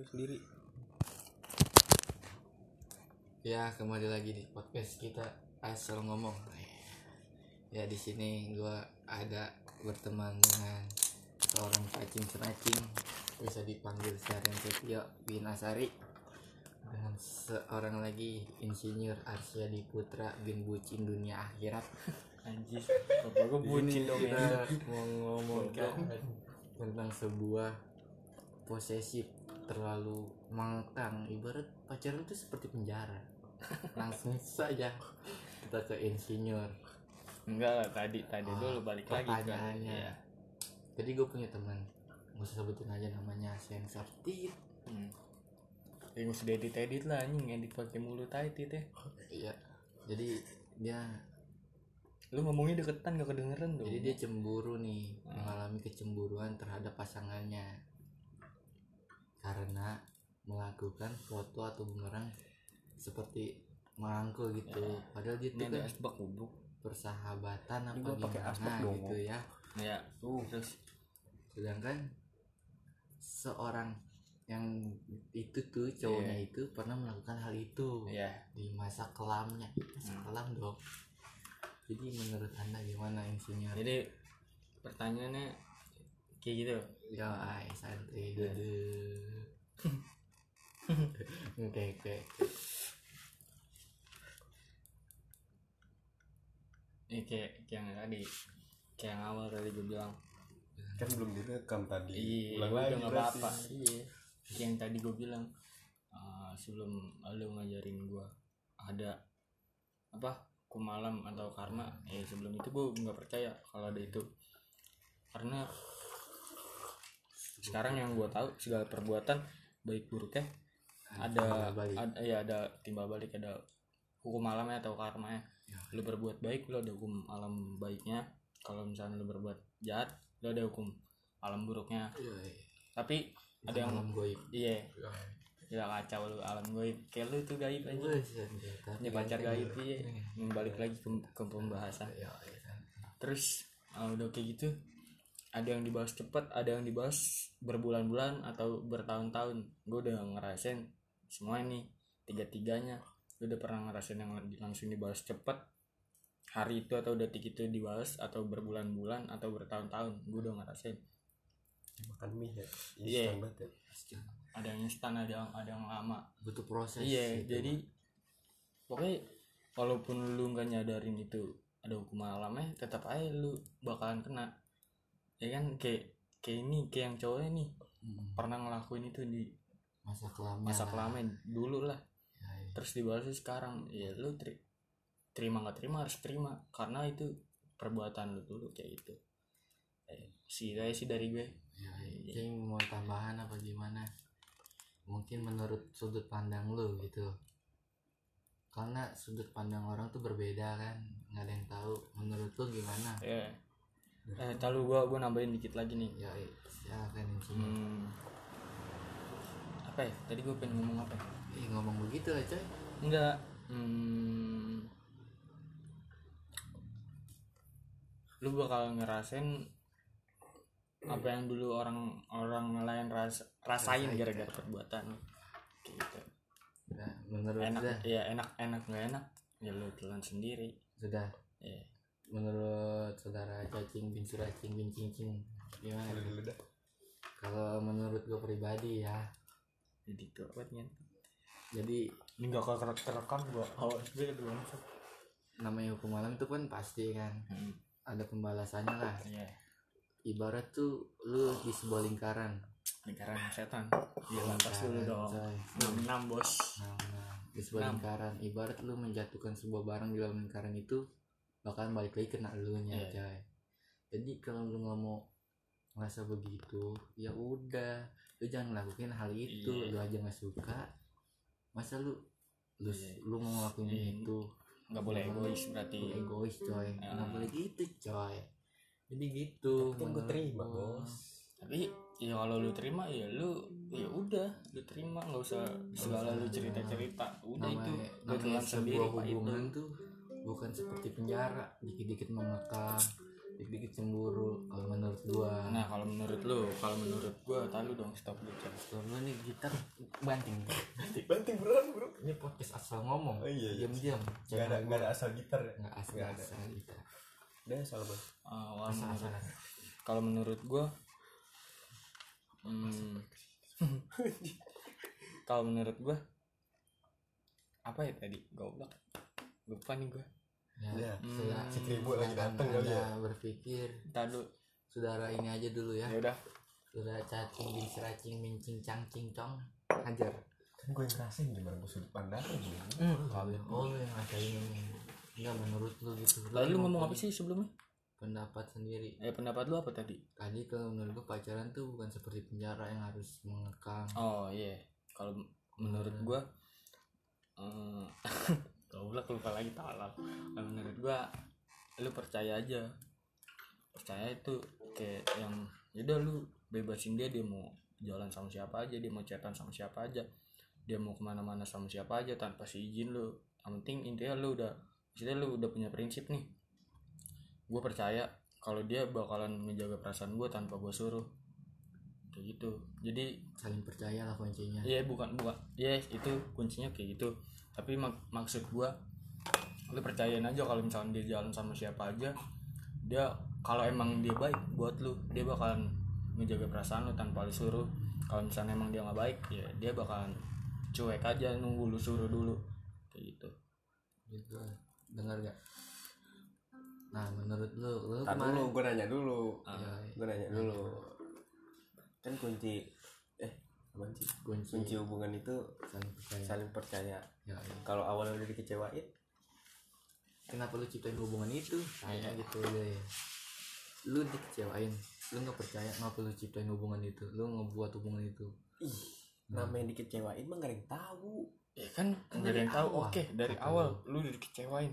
lu sendiri Ya kembali lagi di podcast kita asal ngomong. Ya di sini gua ada berteman dengan seorang cacing cenacing bisa dipanggil Syarian Setio bin Asari dengan seorang lagi insinyur Arsyadi Putra bin Bucin dunia akhirat. anjir bapak gue bucin dong ya mau ngomong tentang sebuah posesif terlalu mengekang. Ibarat pacaran itu seperti penjara. Langsung saja kita ke insinyur. Enggak lah tadi tadi Ah, dulu balik lagi kan. Iya. jadi gue punya teman nggak usah sebutin aja namanya sensor tit hmm. ya nggak usah edit edit lah anjing edit pakai mulut aja tit ya. Iya. Jadi dia lu ngomongnya deketan gak kedengeran dong. Jadi dia cemburu nih mengalami kecemburuan terhadap pasangannya karena melakukan foto atau bumerang seperti merangkul gitu. Padahal dia tuh ada kan asbak goblok. persahabatan apa gimana gitu ya. Ya tuh terus sedangkan seorang yang itu tuh cowoknya itu pernah melakukan hal itu ya di masa kelamnya. Masa Hmm. kelam dong. Jadi menurut anda gimana insinyur? Jadi pertanyaannya kayak gitu. Ya ay santai Iya. duduk oke oke ini kayak kayak yang tadi. Kayak yang awal tadi gue bilang. Kan belum direkam tadi. Iya ulang udah lagi nggak berarti. apa-apa. Iya. Kayak yang tadi gue bilang uh, sebelum lo ngajarin gue ada apa kumalam atau karma. Eh sebelum itu gue nggak percaya kalau ada itu. Karena sekarang yang gue tahu segala perbuatan baik buruknya ada ada ya ada timbal balik ada hukum alamnya atau karmanya. Ya. lu berbuat baik lu ada hukum alam baiknya. Kalau misalnya lu berbuat jahat lu ada hukum alam buruknya. Iya, iya. tapi Itu ada yang malam goib. Iya. Ya. Kacau lu alam gaib kayak lu tuh gaib aja. Tapi ini pacar gaib iya balik lagi ke, ke pembahasan. Terus uh, udah kayak gitu ada yang dibahas cepet ada yang dibahas berbulan-bulan atau bertahun-tahun. Gue udah ngerasain semua ini tiga-tiganya. Gue udah pernah ngerasain yang langsung dibahas cepet. Hari itu atau detik itu dibahas atau berbulan-bulan atau bertahun-tahun. Gue udah ngerasain. Makan mie ya? Iya. instan banget ya? Ada yang instan ada yang ada yang lama. Butuh proses iya gitu. jadi pokoknya walaupun lu nggak nyadarin itu ada hukum alamnya tetap aja lu bakalan kena ya kan kayak kayak ini kayak yang cowoknya nih Hmm, pernah ngelakuin itu di masa kelamnya masa kelamin dulu lah Ya, ya. terus dibalasnya sekarang ya lu teri- terima nggak terima harus terima karena itu perbuatan lu dulu kayak gitu eh, sih saya sih dari gue Ya, ya. Cing mau tambahan apa gimana? Mungkin menurut sudut pandang lu gitu. Karena sudut pandang orang tuh berbeda kan, nggak ada yang tahu. Menurut lu gimana? ya eh lalu gua gua nambahin dikit lagi nih. Ya, ya, silakan hmm, apa ya? Tadi gue pengen ngomong apa? Ya? Ih, ngomong begitu lah coy. enggak. Hmm, lu bakal ngerasain apa yang dulu orang orang lain ras, rasain gara-gara perbuatan lu. kayak gitu. Nah, menurut enak sudah, ya enak enak nggak enak? Ya lu telan sendiri. Sudah. ya Menurut saudara cacing bin suracing bin cincin gimana? Kalau menurut gue pribadi ya, jadi nih jadi ini nggak kerekam kerekam gua awas gue dulu namanya hukum alam itu kan pasti kan hmm. ada pembalasannya lah. iya Ibarat tuh lu di sebuah lingkaran. lingkaran setan dia lantas dulu dong enam enam bos Nah, nah, di sebuah Enam. lingkaran ibarat lu menjatuhkan sebuah barang di dalam lingkaran itu bakalan balik lagi kena lu nya Iya. coy. Jadi kalau lu nggak mau ngerasa begitu ya udah. Lu jangan lakuin hal itu. Iya. lu aja nggak suka. Masa lu lu, Iya. lu mau ngelakuin Iya. itu? Nggak boleh egois berarti. egois coy. Ah. nggak boleh gitu coy. Jadi gitu kan gue terima bos. Tapi ya kalau lu terima ya lu ya udah lu terima. Nggak usah segala lu cerita cerita udah itu. namanya, lu namanya sebuah itu hubungan tuh bukan seperti penjara dikit-dikit mengekang dikit-dikit cemburu kalau menurut gua. Nah kalau menurut lu kalau menurut gua tahu dong stop dulu kalau gua nih gitar banting. Banting beneran bro. Ini podcast asal ngomong. Oh, iya, iya. diam-diam. Nggak ada nggak ada asal gitar ya? Nggak asal Nggak ada. asal gitar. Ada asal bang Ah, wah, asal asalan kalau menurut gua hmm, kalau menurut gua apa ya tadi? Goblok lupa nih gua. Ya, Iya. setelah Si Kribo lagi dateng kali ya. berpikir tadi saudara ini aja dulu ya. Ya udah. Saudara cacing bin seracing mincing cangcing cong hajar. Kan gue yang ngerasain gimana gue sudut pandang gitu kalau oh yang ada ini enggak menurut lu gitu. Lalu lu ngomong apa sih sebelumnya? Pendapat sendiri. Eh pendapat lu apa tadi? Tadi kalau menurut gua pacaran tuh bukan seperti penjara yang harus mengekang. Oh iya. Kalau menurut gua eh goblok lupa lagi talak Kalau menurut gua lu percaya aja. Percaya itu kayak yang yaudah lu bebasin dia dia mau jalan sama siapa aja dia mau chatan sama siapa aja. Dia mau ke mana-mana sama siapa aja tanpa si izin lu. Yang penting intinya lu udah maksudnya lu udah punya prinsip nih. Gue percaya kalau dia bakalan menjaga perasaan gue tanpa gue suruh kayak gitu. Jadi saling percaya lah kuncinya. Iya bukan bukan. Iya itu kuncinya kayak gitu. Tapi mak- maksud gua Lu percayain aja kalau misalnya dia jalan sama siapa aja Dia kalau emang dia baik buat lu Dia bakalan menjaga perasaan lu tanpa lu suruh. Kalau misalnya emang dia nggak baik ya dia bakalan cuek aja nunggu lu suruh dulu. Kayak gitu. Gitu dengar gak nah menurut lu lu kemarin dulu gue nanya dulu. Ya, gue nanya dulu kan kunci eh sih? Kunci. Kunci hubungan itu saling percaya. saling percaya. Ya, ya. kalau awalnya udah dikecewain kenapa lu ciptain hubungan itu? Kayak gitu deh lu dikecewain lu nggak percaya kenapa lu ciptain hubungan itu? Lu ngebuat hubungan itu. Ih namanya dikecewain mah gak ada yang tahu. Ya kan nggak ada yang tahu. Oke dari Kata awal lu udah dikecewain.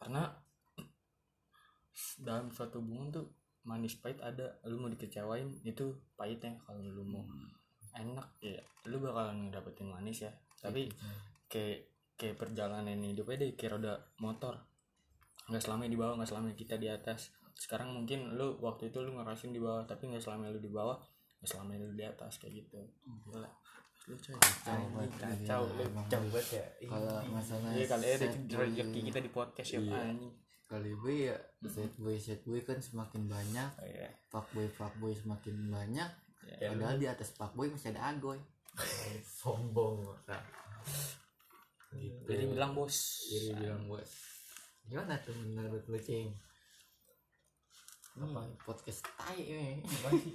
Karena dalam suatu hubungan tuh manis pahit ada lu mau dikecewain itu pahitnya kalau lu mau enak. Ya lu bakalan dapetin manis ya. Tapi kayak kayak perjalanan hidupnya deh kayak roda motor. Nggak selamanya di bawah nggak selamanya kita di atas. Sekarang mungkin lu waktu itu lu ngerasain di bawah tapi nggak selamanya lu di bawah nggak selamanya lu di atas kayak gitu. Gila. Lu coy anjing, kacau lu jauh banget ya Ih, kalau masalah Iya kali ada rezeki kita di podcast ya Iya. anjing. Kali ya sad boy sad boy kan semakin banyak. Oh, iya. fuckboy fuckboy semakin banyak. Ya, padahal di atas fuckboy masih ada agoy. Sombong gitu. Jadi bilang bos. jadi bilang bos. Gimana tuh menurut lu cing? Apa? Podcast tai ini apa sih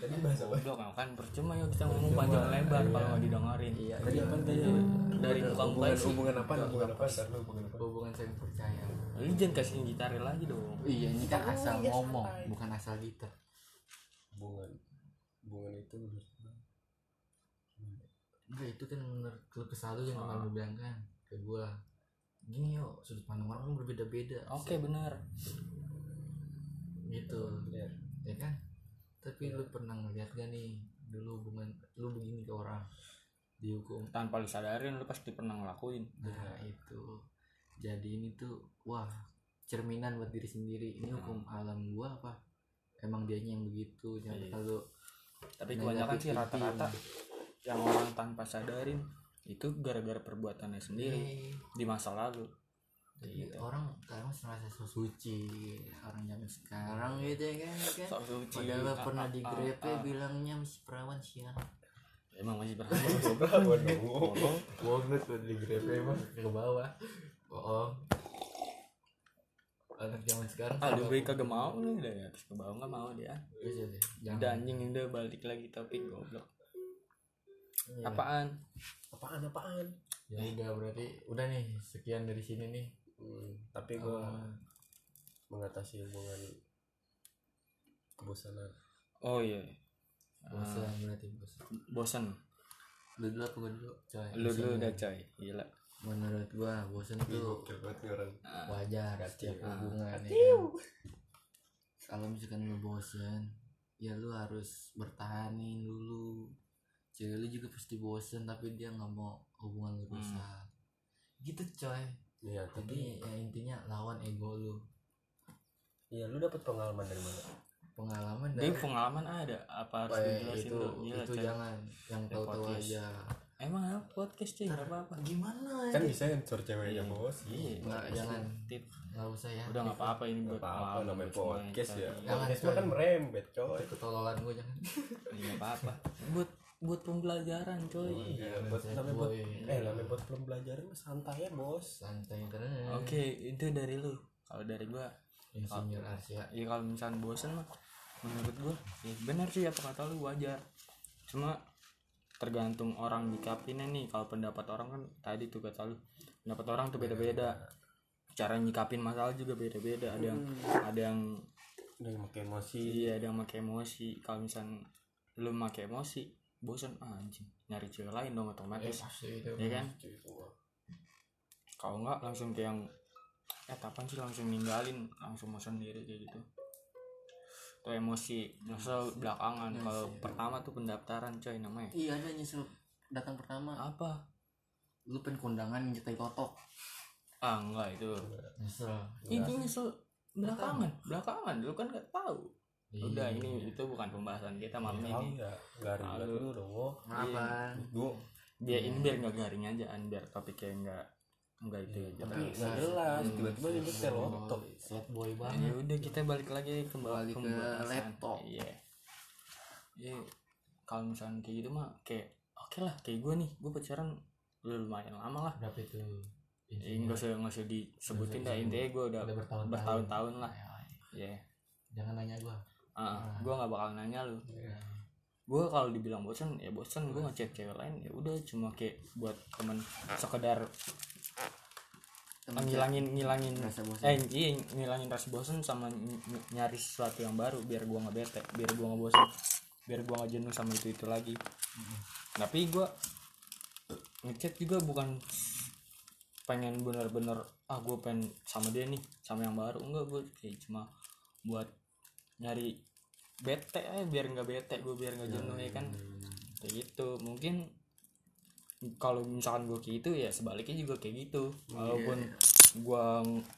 tadi bahasa apa? Goblok kan percuma ya kita ngomong panjang lebar kalau nggak didengerin. iya tadi apa tadi? Dari muka muka hubungan sih. hubungan apa? Hubungan apa? hubungan apa? Hubungan saling percaya. Lu jangan kasih gitar lagi dong. iya ini kan asal iya, ngomong bukan asal gitar. Hubungan hubungan itu menurut enggak itu kan menurut lu kesal lu yang kemarin lu bilang kan ke gua gini yo sudut pandang orang kan berbeda-beda. Oke benar. gitu. Ya kan tapi lu pernah ngeliat gak nih dulu hubungan lu begini ke orang? Dihukum Tanpa lu sadarin lu pasti pernah ngelakuin. nah itu. Jadi ini tuh wah cerminan buat diri sendiri. Ini hukum alam gua apa? Emang dianya yang begitu jangan Iya. kalau Tapi kebanyakan sih rata-rata yang orang tanpa sadarin itu gara-gara perbuatannya sendiri. Eh, di masa lalu. Jadi Gitu. orang sekarang merasa so suci orang zaman sekarang gitu ya kan, kan? Sok suci. padahal Ah, pernah ah, di ah, grepe ah. bilangnya masih perawan siang Emang masih berani. berapa dong Banget tuh di grepe mah ke bawah bohong anak zaman sekarang Aduh gue kagak mau nih udah ya ke bawah nggak mau dia. Bisa deh, Udah jangan anjing udah balik lagi topik goblok. Iya. Apaan? apaan apaan ya udah berarti udah nih sekian dari sini nih Hmm, tapi gua Eh, mengatasi hubungan kebosanan Oh iya. bosan berarti bosan Bosan. lu dulu apa gua dulu coy Lu dulu udah coy. Gila. menurut gua bosan tuh wajar setiap Ah. hubungan ya kan? kalau misalkan lu bosan ya lu harus bertahanin dulu cewek lu juga pasti bosan tapi dia nggak mau hubungan lu rusak gitu coy Iya, tapi jadi ya intinya lawan ego lu Iya, lu dapat pengalaman dari mana? pengalaman Dia dari pengalaman ada apa harus apa ya, dijelasin itu dulu? Gila, itu jangan yang tahu tahu podcast. aja Emang apa podcast cuy? Gak apa-apa. gimana Kan bisa ngecor ceweknya bos. Iya, Nggak, jangan. Tit. nggak usah ya Udah gak apa-apa ini buat Apa apa pengalaman namanya yang podcast ya. Jangan, Podcast kan merembet coy. itu ketololan gue jangan Iya gak apa-apa. Buat buat pembelajaran coy. Iya, buat Set namanya buat boy. eh namanya buat pembelajaran mah santai ya bos. santai terus Oke, itu dari lu. Kalau dari gua, insinyur Asia ya kalau misalnya bosen mah menurut gua ya benar sih apa kata lu wajar. Cuma tergantung orang nyikapinnya nih. Kalau pendapat orang kan tadi tuh kata lu, pendapat orang tuh beda-beda. Cara nyikapin masalah juga beda-beda. Ada yang ada yang Udah pakai emosi. iya ada yang pakai emosi. Kalau misalnya lu pakai emosi, bosen ah, anjing. Nyari cewek lain dong otomatis. pasti itu ya kan? Kalau enggak langsung kayak yang eh kapan sih langsung ninggalin? Langsung mau sendiri kayak gitu. Atau emosi nyesel belakangan. Kalau pertama tuh pendaftaran coy namanya. Iya ada nyesel datang pertama. Apa? Lu pengen kondangan nyetai totok ah enggak itu. Nyesel. Itu nyesel belakangan. Belakangan lu kan nggak tahu. Udah ini itu bukan pembahasan kita malam Tahu ini. ya, garing Lalu. banget lu dong. Apa gua biar ini biar nggak garing aja an biar topiknya enggak enggak itu aja. tapi nggak jelas tiba-tiba nyebut laptop. set boy. Ya banget. Udah kita balik lagi ke Balik ke pembahasan. laptop. iya. Iya kalau misalnya kayak gitu mah kayak oke lah kayak gue nih gue pacaran lumayan lama lah. Berapa itu? Ya, nggak usah nggak usah disebutin dah intinya gue udah, Udah bertahun-tahun. lah. Ya jangan nanya gua ah gue nggak bakal nanya lu. Iya. gue kalau dibilang bosan ya bosan gue ngechat cewek lain ya udah. Cuma kayak buat temen sekedar Temen ngilangin ngilangin Rasa bosan. eh iya ngilangin rasa bosan sama ny- ny- nyari sesuatu yang baru biar gua nggak bete biar gua nggak bosan biar gua nggak jenuh sama itu itu lagi tapi gua ngechat juga bukan pengen bener-bener ah gue pengen sama dia nih sama yang baru. Enggak gue kayak cuma buat nyari bete aja biar nggak bete gue biar nggak jenuh ya kan? kayak gitu. Mungkin kalau misalkan gue kayak gitu ya sebaliknya juga kayak gitu. Walaupun gue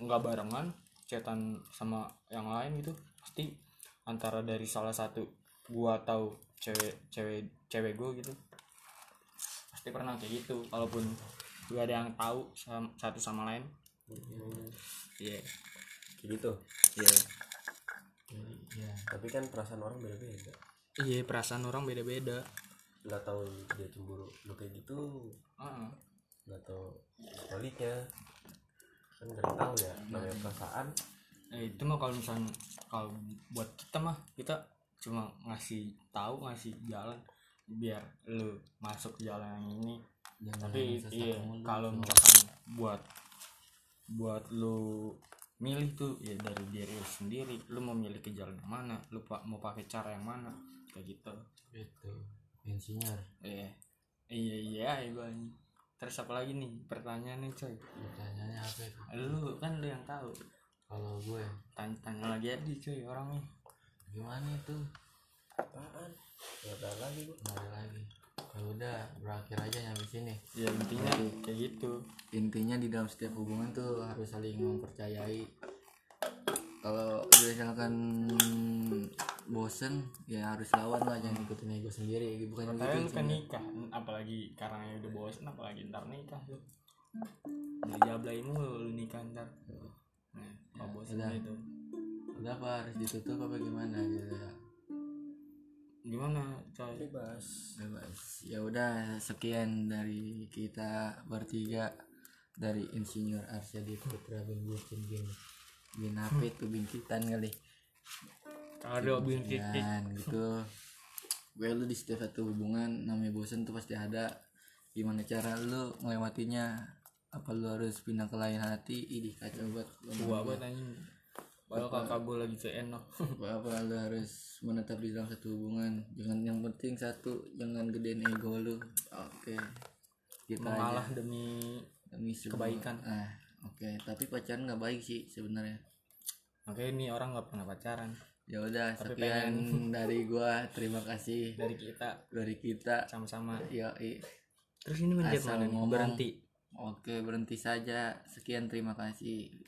nggak barengan chatan sama yang lain gitu pasti antara dari salah satu gue tahu cewek cewek cewek gue gitu pasti pernah kayak gitu. Walaupun gak ada yang tahu sam- satu sama lain. Iya Kayak gitu. iya. Ya Tapi kan perasaan orang beda-beda. iya perasaan orang beda-beda Nggak tahu dia cemburu lu kayak gitu. Heeh. Nggak tahu sebaliknya. Kan nggak tahu ya namanya perasaan. Eh, itu mah kalau misalnya kalau buat kita mah kita cuma ngasih tahu ngasih jalan biar lu masuk jalan yang ini jangan tapi iya kalau misalkan buat buat lu milih tuh ya dari diri lu sendiri. Lu mau milih ke jalan yang mana? Lu pa- mau pakai cara yang mana? Kayak gitu. Itu insinyur. Iya. Iya iya ya gua ini. terus apa lagi nih? Pertanyaan nih coy. Pertanyaannya apa itu? Lu kan lu yang tahu. Kalau gue tanya, tanya lagi aja coy orangnya. Gimana itu? Apaan? Nggak tahu lagi gua. nggak ada lagi kalau udah berakhir aja nyampe sini. Ya intinya kayak gitu. Intinya di dalam setiap hubungan tuh harus saling mempercayai. Kalau misalkan bosen ya harus lawan lah jangan ikutin ego sendiri. Bukan Makanya lu gitu kan nikah apalagi karena udah bosan apalagi ntar nikah tuh. Jadi jablay mulu lu nikah ntar. Nah kalau bosan udah. gitu. Udah apa harus ditutup apa gimana gitu Bebas. bebas. Ya udah sekian dari kita bertiga dari insinyur Arsyadi Putra bin Bucin bin bin apa itu bin Kitan kali. Kalau bin titik dan gitu. Gue lu di setiap satu hubungan namanya bosen tuh pasti ada. Gimana cara lu melewatinya? Apa lu harus pindah ke lain hati? Ini kacau banget. Gua banget anjing padahal kakak gua lagi seenak apa apa lu harus menetap di dalam satu hubungan. Jangan yang penting satu jangan gedein ego lu. Oke. Kita mengalah aja demi demi kebaikan. ah oke. Tapi pacaran nggak baik sih sebenarnya. Makanya ini orang nggak pernah pacaran. Ya udah Tapi sekian dari gua. Terima kasih. Dari kita. Dari kita. Sama-sama. Ya terus ini mana nih? ngomong. berhenti. Oke, berhenti saja. Sekian, terima kasih.